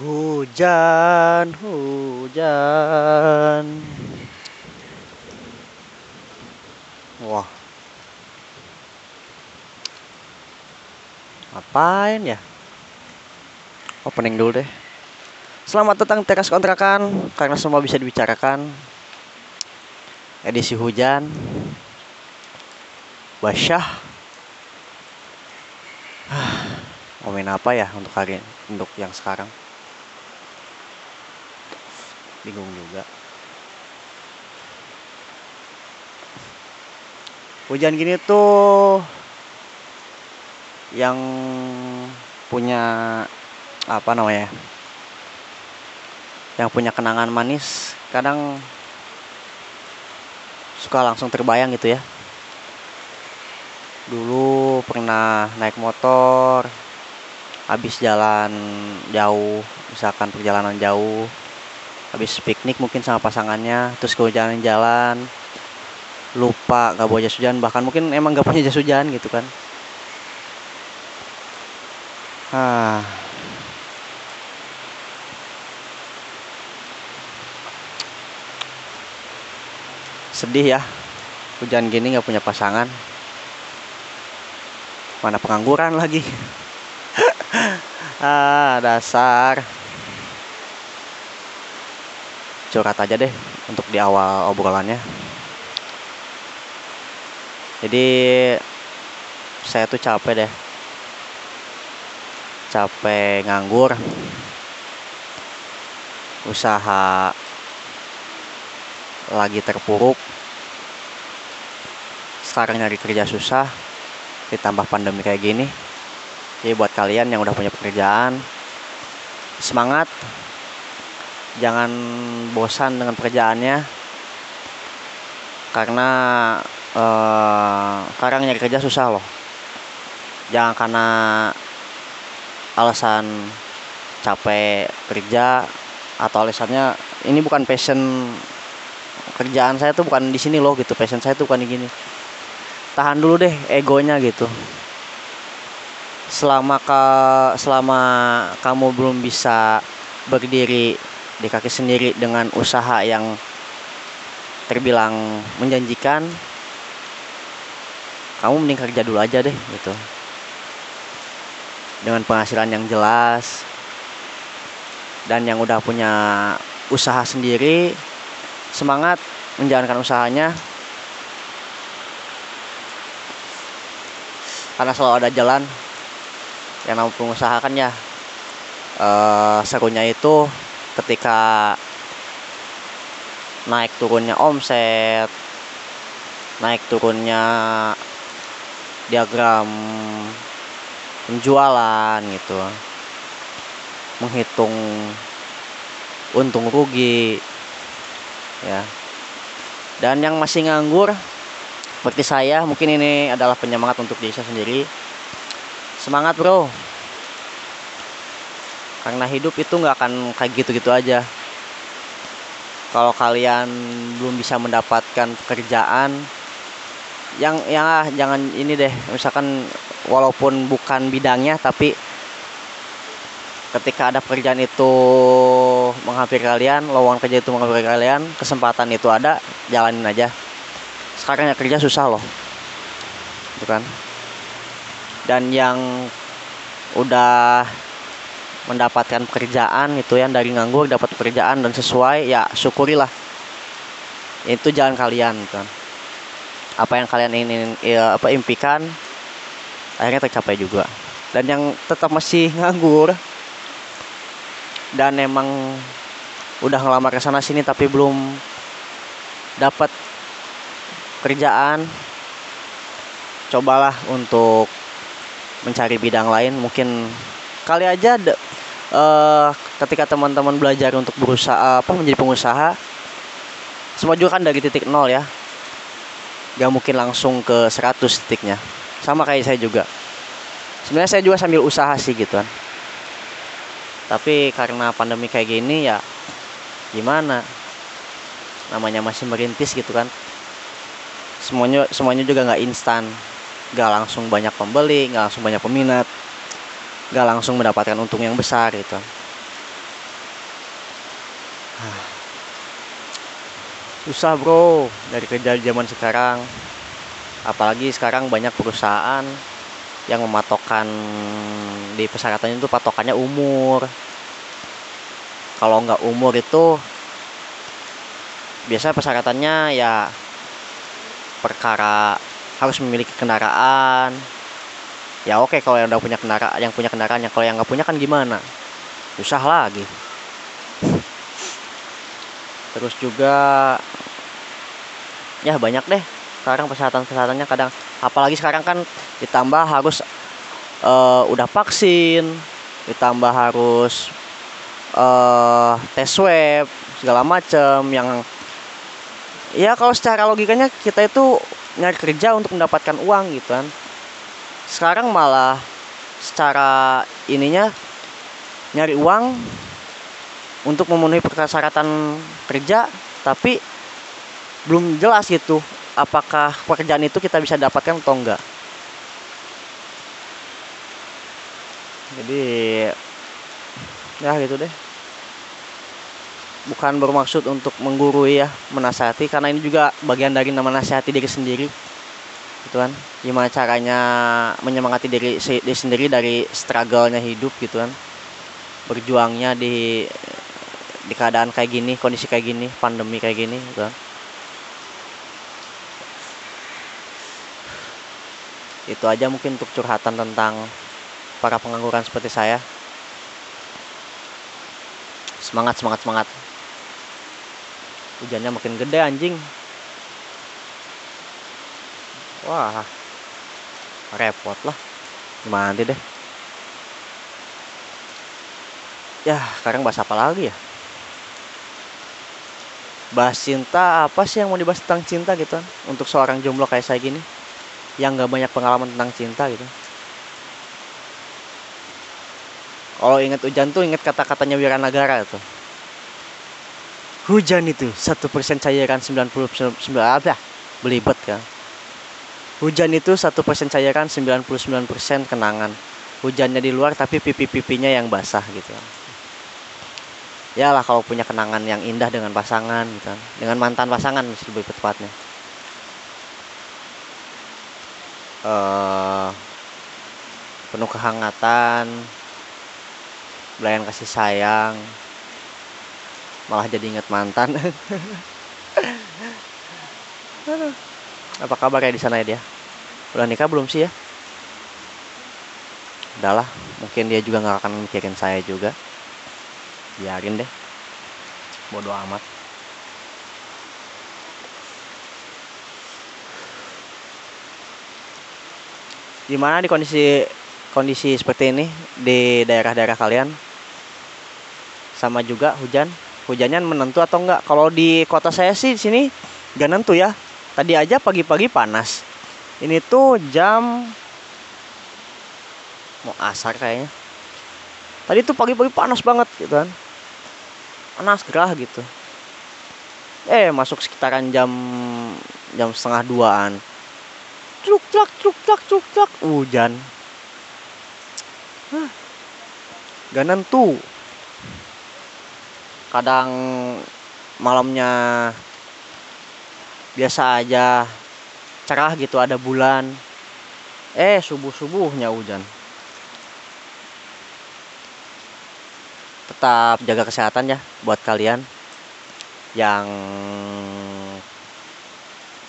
Hujan, hujan. Wah. Ngapain ya? Opening dulu deh. Selamat datang teras kontrakan karena semua bisa dibicarakan. Edisi hujan. Basyah. Ngomongin apa ya untuk hari untuk yang sekarang? Bingung juga. Hujan gini tuh yang punya apa namanya yang punya kenangan manis kadang suka langsung terbayang gitu ya. Dulu pernah naik motor habis jalan jauh misalkan perjalanan jauh habis piknik mungkin sama pasangannya terus kehujanan jalan. Lupa nggak bawa jas hujan. Bahkan mungkin emang nggak punya jas hujan gitu kan. Ah. Sedih ya hujan gini nggak punya pasangan. Mana pengangguran lagi. Ah dasar curhat aja deh untuk di awal obrolannya. Jadi saya tuh capek deh. Capek nganggur. Usaha lagi terpuruk. Sekarang nyari kerja susah. Ditambah pandemi kayak gini. Jadi buat kalian yang udah punya pekerjaan, semangat jangan bosan dengan pekerjaannya. Karena eh, sekarang nyari kerja susah loh. Jangan karena alasan capek kerja atau alasannya ini bukan passion kerjaan saya tuh bukan di sini loh gitu. Passion saya tuh bukan di gini. Tahan dulu deh egonya gitu. Selama ka, selama kamu belum bisa berdiri di kaki sendiri dengan usaha yang terbilang menjanjikan kamu mending kerja dulu aja deh gitu. Dengan penghasilan yang jelas dan yang udah punya usaha sendiri semangat menjalankan usahanya. Karena selalu ada jalan yang namanya pengusaha kan ya. Uh, serunya itu ketika naik turunnya omset naik turunnya diagram penjualan gitu menghitung untung rugi ya. Dan yang masih nganggur seperti saya mungkin ini adalah penyemangat untuk diri saya sendiri. Semangat bro karena hidup itu nggak akan kayak gitu-gitu aja. Kalau kalian belum bisa mendapatkan pekerjaan yang ya jangan ini deh. Misalkan walaupun bukan bidangnya tapi ketika ada pekerjaan itu menghampiri kalian lowongan kerja itu menghampiri kalian kesempatan itu ada jalanin aja. Sekarang ya kerja susah loh. Gitu kan? Dan yang udah mendapatkan pekerjaan itu yang dari nganggur dapat pekerjaan dan sesuai ya syukurilah. Itu jalan kalian kan apa yang kalian ingin ya, apa impikan akhirnya tercapai juga. Dan yang tetap masih nganggur dan emang udah ngelamar ke sana sini tapi belum dapat kerjaan cobalah untuk mencari bidang lain. Mungkin kali aja de, uh, ketika teman-teman belajar untuk berusaha apa menjadi pengusaha semua juga kan dari titik nol ya. Gak mungkin langsung ke 100 titiknya. Sama kayak saya juga. Sebenarnya saya juga sambil usaha sih gitu kan. Tapi karena pandemi kayak gini ya gimana? Namanya masih merintis gitu kan. Semuanya semuanya juga nggak instan. Nggak langsung banyak pembeli nggak langsung banyak peminat gak langsung mendapatkan untung yang besar gitu. Susah bro dari kerja zaman sekarang. Apalagi sekarang banyak perusahaan yang mematokkan di persyaratan itu patokannya umur. Kalau nggak umur itu biasa persyaratannya ya perkara harus memiliki kendaraan ya oke kalau yang udah punya kendaraan yang punya kendaraan yang kalau yang nggak punya kan gimana? Susah lagi. Terus juga ya banyak deh. Sekarang persyaratan-persyaratannya kadang apalagi sekarang kan ditambah harus uh, udah vaksin ditambah harus uh, tes swab segala macam yang ya kalau secara logikanya kita itu nyari kerja untuk mendapatkan uang gitu kan sekarang malah secara ininya nyari uang untuk memenuhi persyaratan kerja tapi belum jelas gitu apakah pekerjaan itu kita bisa dapatkan atau enggak. Jadi ya gitu deh. Bukan bermaksud untuk menggurui ya menasihati karena ini juga bagian dari nama nasihati diri sendiri gitu kan. Gimana caranya menyemangati diri, diri sendiri dari struggle-nya hidup gitu kan. Berjuangnya di di keadaan kayak gini kondisi kayak gini pandemi kayak gini gitu kan. Itu aja mungkin untuk curhatan tentang para pengangguran seperti saya. Semangat semangat semangat. Hujannya makin gede anjing wah repot lah. Nanti deh? Ya sekarang bahas apa lagi ya? Bahas cinta apa sih yang mau dibahas tentang cinta gitu? Untuk seorang jomblo kayak saya gini yang gak banyak pengalaman tentang cinta gitu. Kalau inget hujan tuh inget kata-katanya Wiranagara tuh. Hujan itu satu persen cairan 99 apa belibet kan hujan itu satu persen cairan 99 persen kenangan. Hujannya di luar tapi pipi-pipinya yang basah gitu. Ya lah kalau punya kenangan yang indah dengan pasangan gitu dengan mantan pasangan lebih tepatnya. Uh, penuh kehangatan belayan kasih sayang malah jadi inget mantan apa kabar ya di sana ya dia? Udah nikah belum sih ya? Udahlah mungkin dia juga nggak akan mikirin saya juga. Biarin deh. Bodoh amat. Gimana di kondisi kondisi seperti ini di daerah-daerah kalian? Sama juga hujan? Hujannya menentu atau enggak? Kalau di kota saya sih di sini gak nentu ya tadi aja pagi-pagi panas. Ini tuh jam mau asar kayaknya. Tadi tuh pagi-pagi panas banget gitu kan. Panas gerah gitu. Eh masuk sekitaran jam jam setengah duaan. Truk truk truk truk truk truk hujan. Hah. gak nentu. Kadang malamnya biasa aja cerah gitu ada bulan. Eh subuh subuhnya hujan. Tetap jaga kesehatan ya buat kalian yang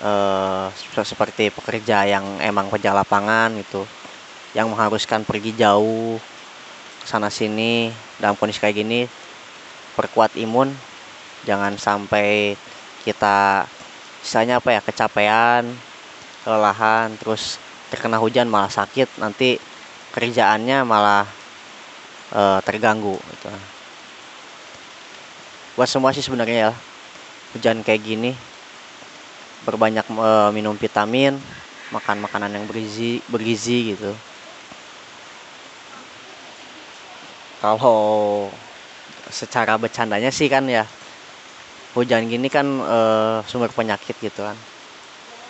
uh, seperti pekerja yang emang kerja lapangan itu yang mengharuskan pergi jauh sana sini dalam kondisi kayak gini perkuat imun. Jangan sampai kita misalnya apa ya kecapean kelelahan terus terkena hujan malah sakit nanti kerjaannya malah uh, terganggu gitu. Buat semua sih sebenarnya ya hujan kayak gini berbanyak e, minum vitamin makan makanan yang bergizi bergizi gitu. Kalau secara bercandanya sih kan ya hujan gini kan e, sumber penyakit gitu kan.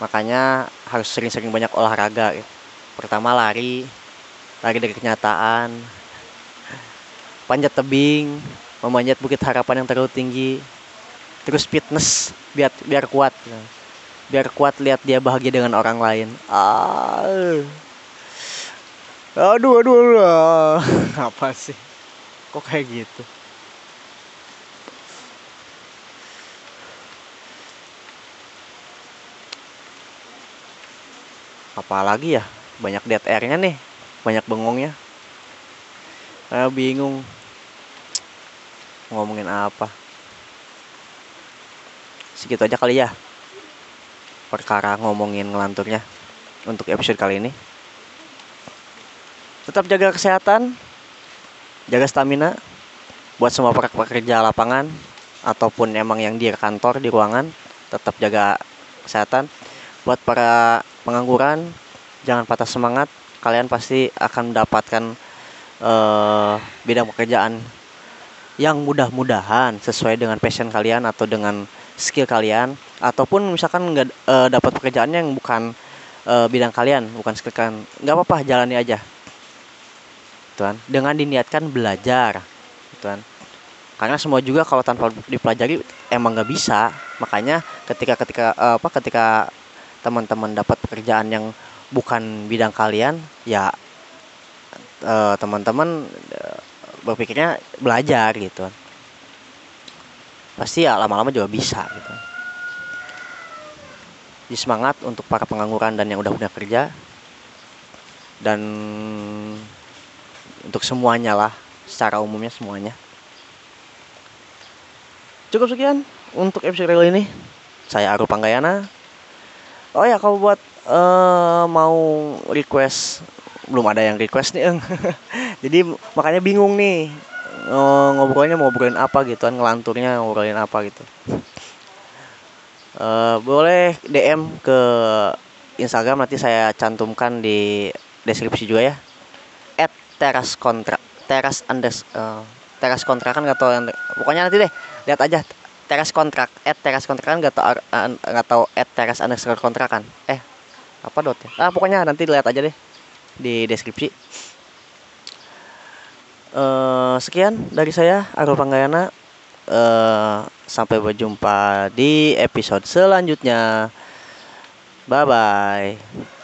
Makanya harus sering-sering banyak olahraga gitu. pertama lari lari dari kenyataan panjat tebing memanjat bukit harapan yang terlalu tinggi terus fitness biar biar kuat biar kuat lihat dia bahagia dengan orang lain. Ah. Aduh aduh, aduh. apa sih? Kok kayak gitu apalagi ya banyak dead airnya nih banyak bengongnya. Saya bingung. Ngomongin apa? Segitu aja kali ya perkara ngomongin ngelanturnya untuk episode kali ini. Tetap jaga kesehatan jaga stamina buat semua pekerja lapangan ataupun emang yang di kantor di ruangan tetap jaga kesehatan. Buat para pengangguran jangan patah semangat kalian pasti akan mendapatkan uh, bidang pekerjaan yang mudah-mudahan sesuai dengan passion kalian atau dengan skill kalian ataupun misalkan nggak uh, dapat pekerjaan yang bukan uh, bidang kalian bukan skill kalian. Nggak apa-apa jalani aja. Tuan dengan diniatkan belajar. Tuan karena semua juga kalau tanpa dipelajari emang nggak bisa. Makanya ketika ketika apa ketika teman-teman dapat pekerjaan yang bukan bidang kalian ya uh, teman-teman uh, berpikirnya belajar gitu. Pasti ya lama-lama juga bisa gitu. Jadi semangat untuk para pengangguran dan yang udah punya kerja. Dan untuk semuanya lah secara umumnya semuanya. Cukup sekian untuk episode kali ini. Saya Aru Panggayana oh ya kalau buat uh, mau request belum ada yang request nih jadi makanya bingung nih uh, ngobrolnya mau ngobrolin apa gitu kan ngelanturnya ngobrolin apa gitu. Uh, boleh DM ke Instagram nanti saya cantumkan di deskripsi juga ya. At teras kontra teras unders uh, teras kontra kan nggak tahu yang pokoknya nanti deh lihat aja teras kontrak at teras kontrakan nggak tahu nggak tahu at teras underscore kontrakan eh apa dot ya? Ah pokoknya nanti lihat aja deh di deskripsi. Uh, sekian dari saya Arul Panggayana. Uh, sampai berjumpa di episode selanjutnya. Bye bye